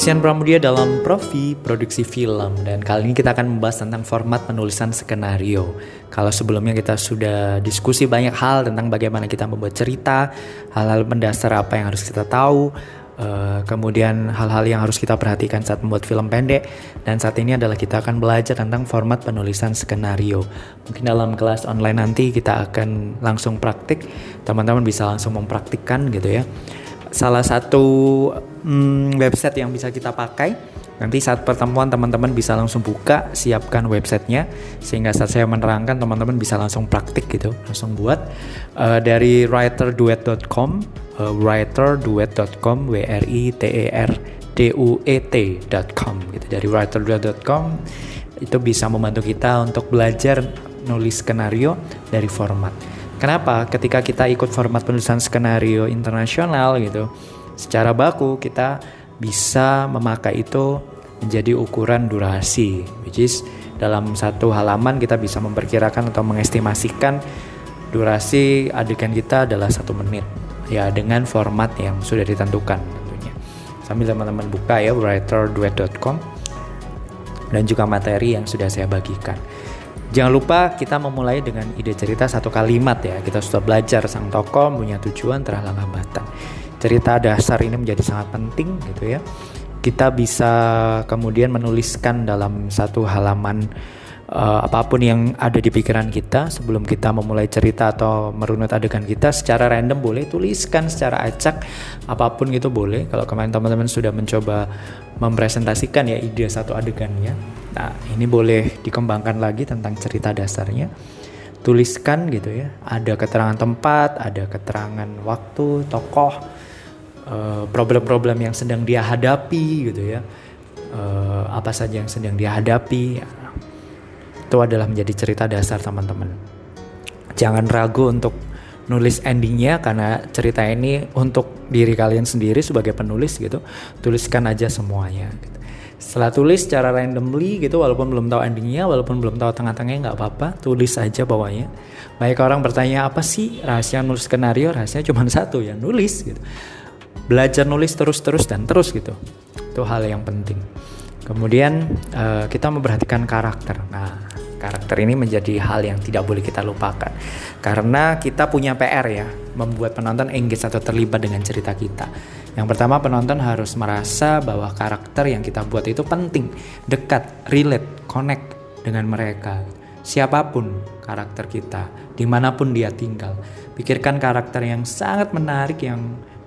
Christian Pramudia dalam Profi Produksi Film dan kali ini kita akan membahas tentang format penulisan skenario. Kalau sebelumnya kita sudah diskusi banyak hal tentang bagaimana kita membuat cerita, hal-hal mendasar apa yang harus kita tahu, uh, kemudian hal-hal yang harus kita perhatikan saat membuat film pendek dan saat ini adalah kita akan belajar tentang format penulisan skenario. Mungkin dalam kelas online nanti kita akan langsung praktik, teman-teman bisa langsung mempraktikkan gitu ya salah satu hmm, website yang bisa kita pakai. Nanti saat pertemuan teman-teman bisa langsung buka, siapkan websitenya sehingga saat saya menerangkan teman-teman bisa langsung praktik gitu, langsung buat uh, dari writerduet.com, uh, writerduet.com, w r i t e r d u e t.com gitu. Dari writerduet.com itu bisa membantu kita untuk belajar nulis skenario dari format. Kenapa? Ketika kita ikut format penulisan skenario internasional gitu, secara baku kita bisa memakai itu menjadi ukuran durasi, which is dalam satu halaman kita bisa memperkirakan atau mengestimasikan durasi adegan kita adalah satu menit ya dengan format yang sudah ditentukan tentunya sambil teman-teman buka ya writerduet.com dan juga materi yang sudah saya bagikan Jangan lupa kita memulai dengan ide cerita satu kalimat ya. Kita sudah belajar sang tokoh punya tujuan terhalang hambatan. Cerita dasar ini menjadi sangat penting gitu ya. Kita bisa kemudian menuliskan dalam satu halaman uh, apa pun yang ada di pikiran kita sebelum kita memulai cerita atau merunut adegan kita secara random boleh tuliskan secara acak apa pun gitu boleh kalau kemarin teman-teman sudah mencoba mempresentasikan ya ide satu adegannya Nah, ini boleh dikembangkan lagi tentang cerita dasarnya. Tuliskan gitu ya. Ada keterangan tempat, ada keterangan waktu, tokoh, eh, problem-problem yang sedang dia hadapi gitu ya. Uh, apa saja yang sedang dia hadapi. Itu adalah menjadi cerita dasar teman-teman. Jangan ragu untuk nulis endingnya karena cerita ini untuk diri kalian sendiri sebagai penulis gitu. Tuliskan aja semuanya. Gitu setelah tulis secara randomly gitu walaupun belum tahu endingnya walaupun belum tahu tengah-tengahnya nggak apa-apa tulis aja bawahnya banyak orang bertanya apa sih rahasia nulis skenario rahasia cuma satu ya nulis gitu belajar nulis terus-terus dan terus gitu. Itu hal yang penting. Kemudian uh, kita memperhatikan karakter. Nah karakter ini menjadi hal yang tidak boleh kita lupakan. Karena kita punya PR ya membuat penonton engage atau terlibat dengan cerita kita. Yang pertama penonton harus merasa bahwa karakter yang kita buat itu penting, dekat, relate, connect dengan mereka. Siapa pun karakter kita, di mana pun dia tinggal. Pikirkan karakter yang sangat menarik, yang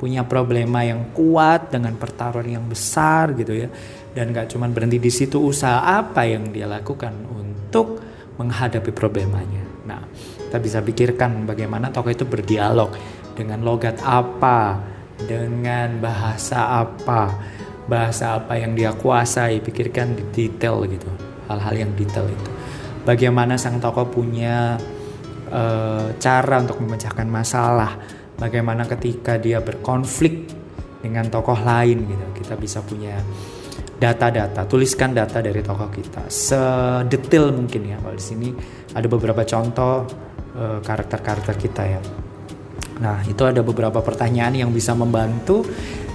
punya problema yang kuat dengan pertaruhan yang besar gitu ya. Dan gak cuma berhenti di situ usaha apa yang dia lakukan untuk menghadapi problemanya. Nah, kita bisa pikirkan bagaimana tokoh itu berdialog dengan logat apa, dengan bahasa apa bahasa apa yang dia kuasai pikirkan di detail gitu hal-hal yang detail itu bagaimana sang tokoh punya uh, cara untuk memecahkan masalah bagaimana ketika dia berkonflik dengan tokoh lain gitu kita bisa punya data-data tuliskan data dari tokoh kita sedetail mungkin ya kalau di sini ada beberapa contoh uh, karakter-karakter kita ya Nah, itu ada beberapa pertanyaan yang bisa membantu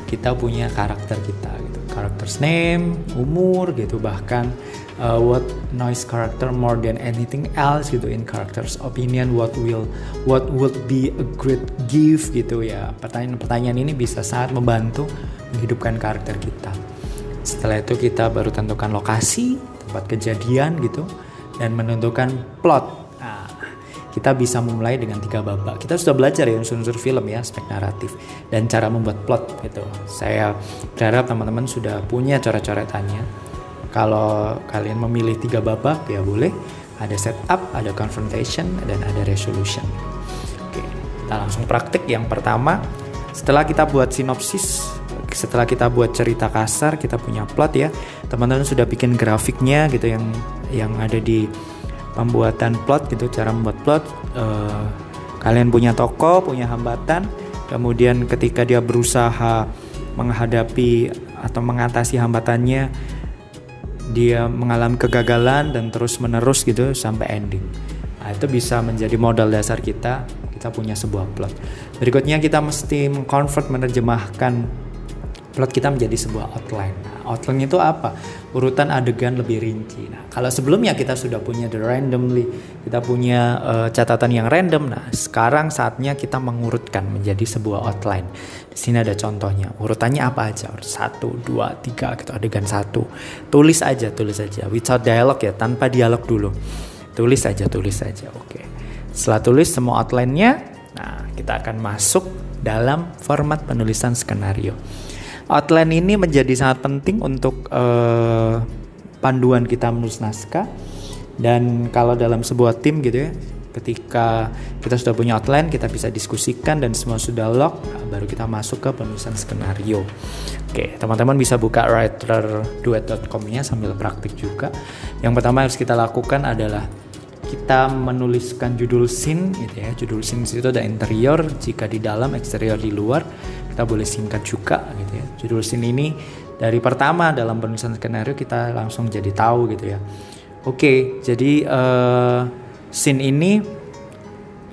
kita punya karakter kita gitu. Karakter's name, umur gitu bahkan uh, what noise character more than anything else gitu in character's opinion what will what would be a great gift gitu ya. Pertanyaan-pertanyaan ini bisa sangat membantu menghidupkan karakter kita. Setelah itu kita baru tentukan lokasi, tempat kejadian gitu dan menentukan plot kita bisa memulai dengan tiga babak. Kita sudah belajar ya unsur-unsur film ya, aspek naratif dan cara membuat plot gitu. Saya berharap teman-teman sudah punya coret-coretannya. Kalau kalian memilih tiga babak ya boleh. Ada setup, ada confrontation, dan ada resolution. Oke, kita langsung praktik. Yang pertama, setelah kita buat sinopsis, setelah kita buat cerita kasar, kita punya plot ya. Teman-teman sudah bikin grafiknya gitu yang yang ada di pembuatan plot gitu cara membuat plot uh, kalian punya toko punya hambatan kemudian ketika dia berusaha menghadapi atau mengatasi hambatannya dia mengalami kegagalan dan terus menerus gitu sampai ending. Nah, itu bisa menjadi modal dasar kita kita punya sebuah plot. Berikutnya kita mesti mengconvert menerjemahkan plot kita menjadi sebuah outline. Nah, outline itu apa? Urutan adegan lebih rinci. Nah, kalau sebelumnya kita sudah punya the randomly, kita punya uh, catatan yang random. Nah, sekarang saatnya kita mengurutkan menjadi sebuah outline. Di sini ada contohnya. Urutannya apa aja? Satu, dua, tiga, gitu adegan satu. Tulis aja, tulis aja. Without dialog ya, tanpa dialog dulu. Tulis aja, tulis aja. Oke. Setelah tulis semua outline-nya, nah kita akan masuk dalam format penulisan skenario. Outline ini menjadi sangat penting untuk uh, panduan kita menulis naskah. Dan kalau dalam sebuah tim gitu ya ketika kita sudah punya outline kita bisa diskusikan dan semua sudah lock baru kita masuk ke penulisan skenario. Oke teman-teman bisa buka writerduet.com nya sambil praktik juga. Yang pertama harus kita lakukan adalah kita menuliskan judul scene gitu ya. Judul scene itu ada interior jika di dalam eksterior di luar. Kita boleh singkat juga gitu ya. Judul scene ini dari pertama dalam penulisan skenario kita langsung jadi tahu gitu ya. Oke jadi uh, scene ini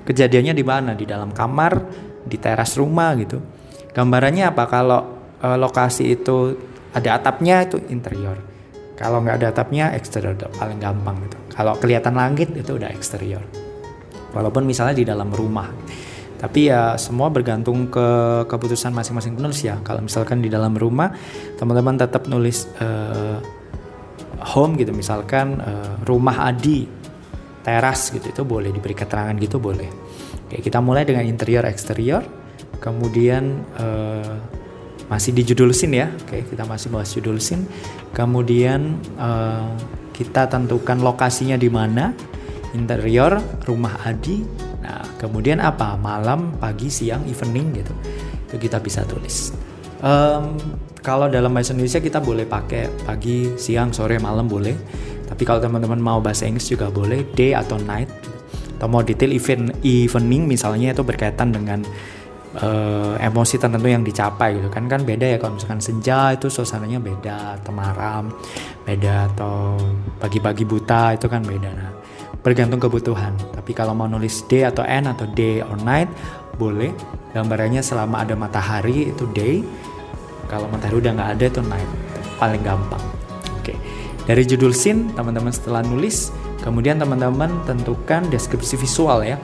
kejadiannya di mana? Di dalam kamar di teras rumah gitu. Gambarannya apa? Kalau uh, lokasi itu ada atapnya itu interior. Kalau nggak ada atapnya eksterior. Paling gampang gitu kalau kelihatan langit itu udah eksterior. Walaupun misalnya di dalam rumah. Tapi ya semua bergantung ke keputusan masing-masing penulis ya. Kalau misalkan di dalam rumah teman-teman tetap nulis uh, home gitu. Misalkan uh, rumah Adi teras gitu. Itu boleh diberi keterangan gitu boleh. Oke, kita mulai dengan interior eksterior kemudian uh, masih di judul scene ya. Oke kita masih bahas judul scene. Kemudian uh, kita tentukan lokasinya di mana interior rumah Adi Nah, kemudian apa? Malam, pagi, siang, evening gitu. Itu kita bisa tulis. Um, kalau dalam bahasa Indonesia kita boleh pakai pagi, siang, sore, malam boleh. Tapi kalau teman-teman mau bahasa Inggris juga boleh day atau night. Atau mau detail event evening misalnya itu berkaitan dengan uh, emosi tertentu yang dicapai gitu kan kan beda ya kalau misalkan senja itu suasananya beda atau malam beda atau pagi-pagi buta itu kan beda nah bergantung kebutuhan. Tapi kalau mau nulis day atau n atau day or night boleh. Gambarannya selama ada matahari itu day. Kalau matahari udah nggak ada itu night. Paling gampang. Oke. Dari judul scene teman-teman setelah nulis, kemudian teman-teman tentukan deskripsi visual ya.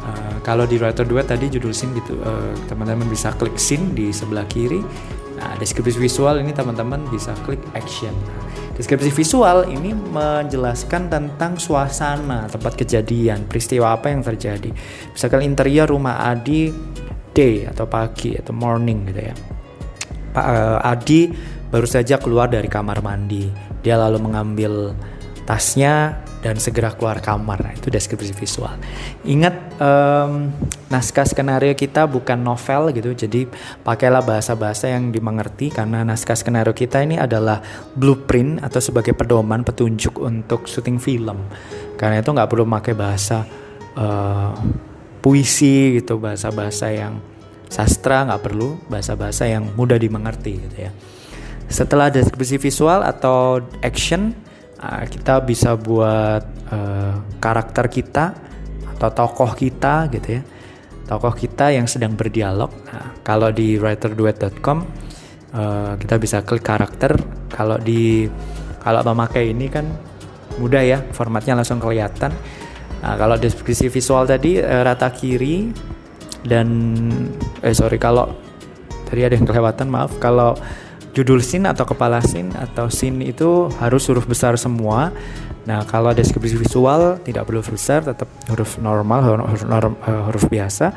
Uh, kalau di writer duet tadi judul scene gitu, uh, teman-teman bisa klik scene di sebelah kiri. Nah, deskripsi visual ini teman-teman bisa klik action. Deskripsi visual ini menjelaskan tentang suasana tempat kejadian, peristiwa apa yang terjadi. Misalkan interior rumah Adi day atau pagi atau morning gitu ya. Pak uh, Adi baru saja keluar dari kamar mandi. Dia lalu mengambil tasnya dan segera keluar kamar. Nah, itu deskripsi visual. Ingat um, naskah skenario kita bukan novel gitu, jadi pakailah bahasa-bahasa yang dimengerti karena naskah skenario kita ini adalah blueprint atau sebagai pedoman petunjuk untuk syuting film. Karena itu nggak perlu pakai bahasa uh, puisi gitu, bahasa-bahasa yang sastra nggak perlu, bahasa-bahasa yang mudah dimengerti gitu ya. Setelah deskripsi visual atau action uh, kita bisa buat uh, karakter kita atau tokoh kita gitu ya. Tokoh kita yang sedang berdialog. Nah, kalau di writerduet.com uh, kita bisa klik karakter. Kalau di kalau memakai ini kan mudah ya formatnya langsung kelihatan. Nah, kalau deskripsi visual tadi uh, rata kiri dan eh sorry kalau tadi ada yang kelewatan maaf. Kalau judul scene atau kepala scene atau scene itu harus huruf besar semua. Nah, kalau deskripsi visual tidak perlu huruf besar, tetap huruf normal, huruf, norm, uh, huruf biasa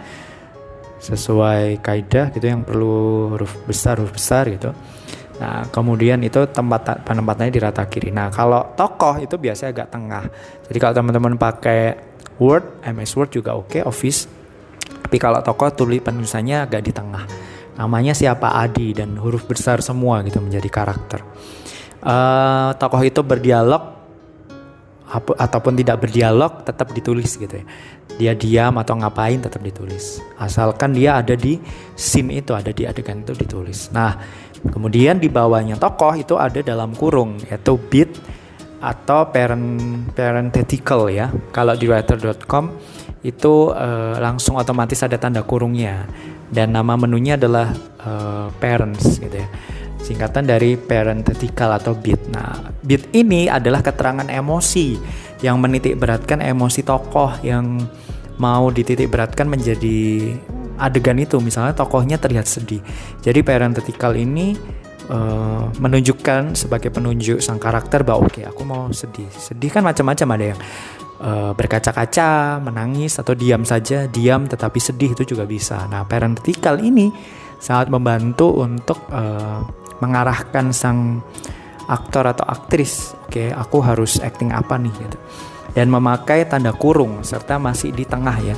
sesuai kaidah gitu yang perlu huruf besar, huruf besar gitu. Nah, kemudian itu tempat penempatannya di rata kiri. Nah, kalau tokoh itu biasanya agak tengah. Jadi kalau teman-teman pakai Word, MS Word juga oke, okay, Office. Tapi kalau tokoh tulis penulisannya agak di tengah namanya siapa Adi dan huruf besar semua gitu menjadi karakter. Uh, tokoh itu berdialog ataupun tidak berdialog tetap ditulis gitu ya. Dia diam atau ngapain tetap ditulis. Asalkan dia ada di scene itu, ada di adegan itu ditulis. Nah, kemudian di bawahnya tokoh itu ada dalam kurung yaitu bit atau parent parenthetical ya. Kalau di writer.com itu uh, langsung otomatis ada tanda kurungnya dan nama menunya adalah uh, parents gitu ya singkatan dari parenthetical atau beat. Nah, beat ini adalah keterangan emosi yang menitik beratkan emosi tokoh yang mau dititik beratkan menjadi adegan itu. Misalnya tokohnya terlihat sedih. Jadi parenthetical ini uh, menunjukkan sebagai penunjuk sang karakter bahwa oke okay, aku mau sedih. Sedih kan macam-macam ada yang uh, berkaca-kaca, menangis atau diam saja, diam tetapi sedih itu juga bisa. Nah, parenthetical ini sangat membantu untuk uh, mengarahkan sang aktor atau aktris. Oke, okay, aku harus acting apa nih gitu. Dan memakai tanda kurung serta masih di tengah ya.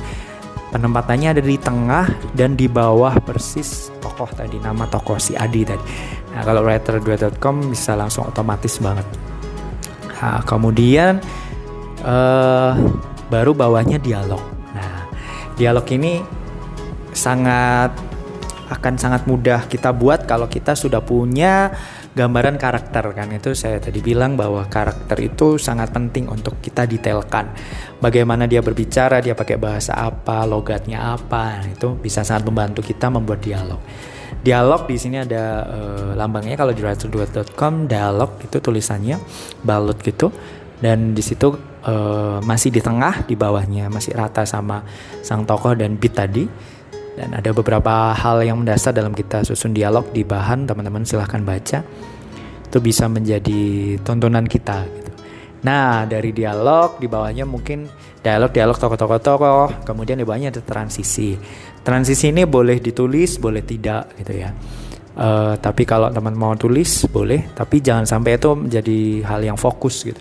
Penempatannya ada di tengah dan di bawah persis tokoh tadi nama tokoh si Adi tadi. Nah, kalau writer2.com bisa langsung otomatis banget. Nah, kemudian uh, baru bawahnya dialog. Nah, dialog ini sangat akan sangat mudah kita buat kalau kita sudah punya gambaran karakter kan? Itu saya tadi bilang bahwa karakter itu sangat penting untuk kita detailkan. Bagaimana dia berbicara dia pakai bahasa apa logatnya apa nah, itu bisa sangat membantu kita membuat dialog. Dialog di sini ada uh, lambangnya kalau di writer2.com dialog itu tulisannya balut gitu. Dan di situ uh, masih di tengah di bawahnya masih rata sama sang tokoh dan beat tadi. Dan ada beberapa hal yang mendasar dalam kita susun dialog di bahan teman-teman silahkan baca. Itu bisa menjadi tontonan kita gitu. Nah dari dialog di bawahnya mungkin dialog dialog tokoh-tokoh-tokoh kemudian di bawahnya ada transisi. Transisi ini boleh ditulis boleh tidak gitu ya. Uh, tapi kalau teman mau tulis boleh. Tapi jangan sampai itu menjadi hal yang fokus gitu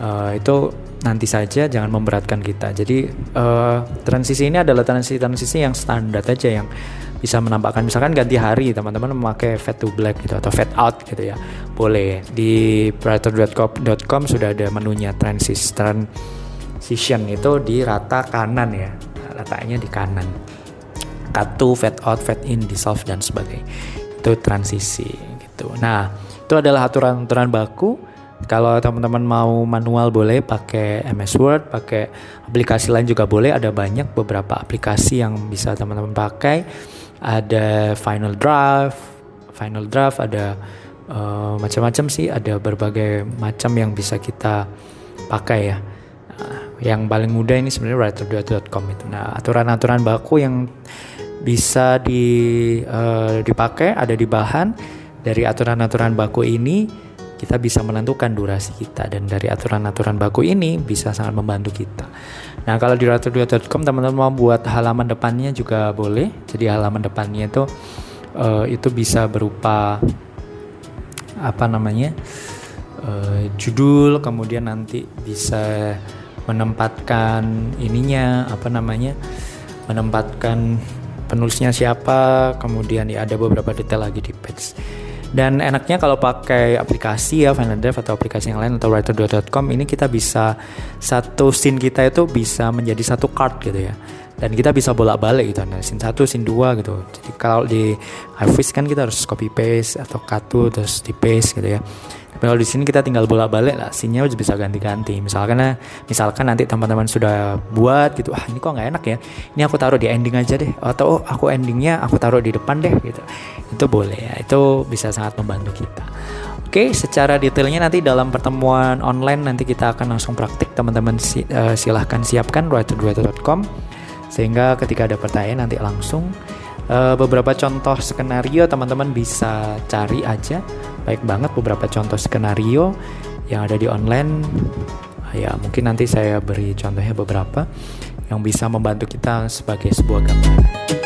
uh, itu nanti saja jangan memberatkan kita. Jadi uh, transisi ini adalah transisi-transisi yang standar aja yang bisa menampakkan. Misalkan ganti hari teman-teman memakai fade to black gitu atau fade out gitu ya. Boleh. Di writer.com sudah ada menunya transis transition itu di rata kanan ya. Letaknya di kanan. Cut to fade out fade in dissolve dan sebagainya. Itu transisi gitu. Nah itu adalah aturan-aturan baku kalau teman-teman mau manual boleh pakai MS Word, pakai aplikasi lain juga boleh. Ada banyak beberapa aplikasi yang bisa teman-teman pakai. Ada Final Draft, Final Draft ada uh, macam-macam sih. Ada berbagai macam yang bisa kita pakai ya. Nah, yang paling mudah ini sebenarnya writer.com itu. Nah, aturan-aturan baku yang bisa di, uh, dipakai ada di bahan dari aturan-aturan baku ini kita bisa menentukan durasi kita dan dari aturan-aturan baku ini bisa sangat membantu kita. Nah kalau di ratu2.com teman-teman mau buat halaman depannya juga boleh. Jadi halaman depannya itu uh, itu bisa berupa apa namanya uh, judul, kemudian nanti bisa menempatkan ininya apa namanya menempatkan penulisnya siapa, kemudian ya ada beberapa detail lagi di page. Dan enaknya kalau pakai aplikasi ya Final Draft atau aplikasi yang lain atau writer.com ini kita bisa satu scene kita itu bisa menjadi satu card gitu ya. Dan kita bisa bolak-balik gitu. Nah, scene satu, scene dua gitu. Jadi kalau di iFish kan kita harus copy paste atau cut to terus di paste gitu ya. Kalau di sini kita tinggal bolak-balik lah, scene-nya bisa ganti-ganti. Misalkan misalkan nanti teman-teman sudah buat gitu, ah ini kok nggak enak ya. Ini aku taruh di ending aja deh. Atau oh, aku endingnya aku taruh di depan deh gitu. Itu boleh ya. Itu bisa sangat membantu kita. Oke, secara detailnya nanti dalam pertemuan online nanti kita akan langsung praktik teman-teman si, uh, silahkan siapkan writer.com sehingga ketika ada pertanyaan nanti langsung uh, beberapa contoh skenario teman-teman bisa cari aja baik banget beberapa contoh skenario yang ada di online ya mungkin nanti saya beri contohnya beberapa yang bisa membantu kita sebagai sebuah gambaran.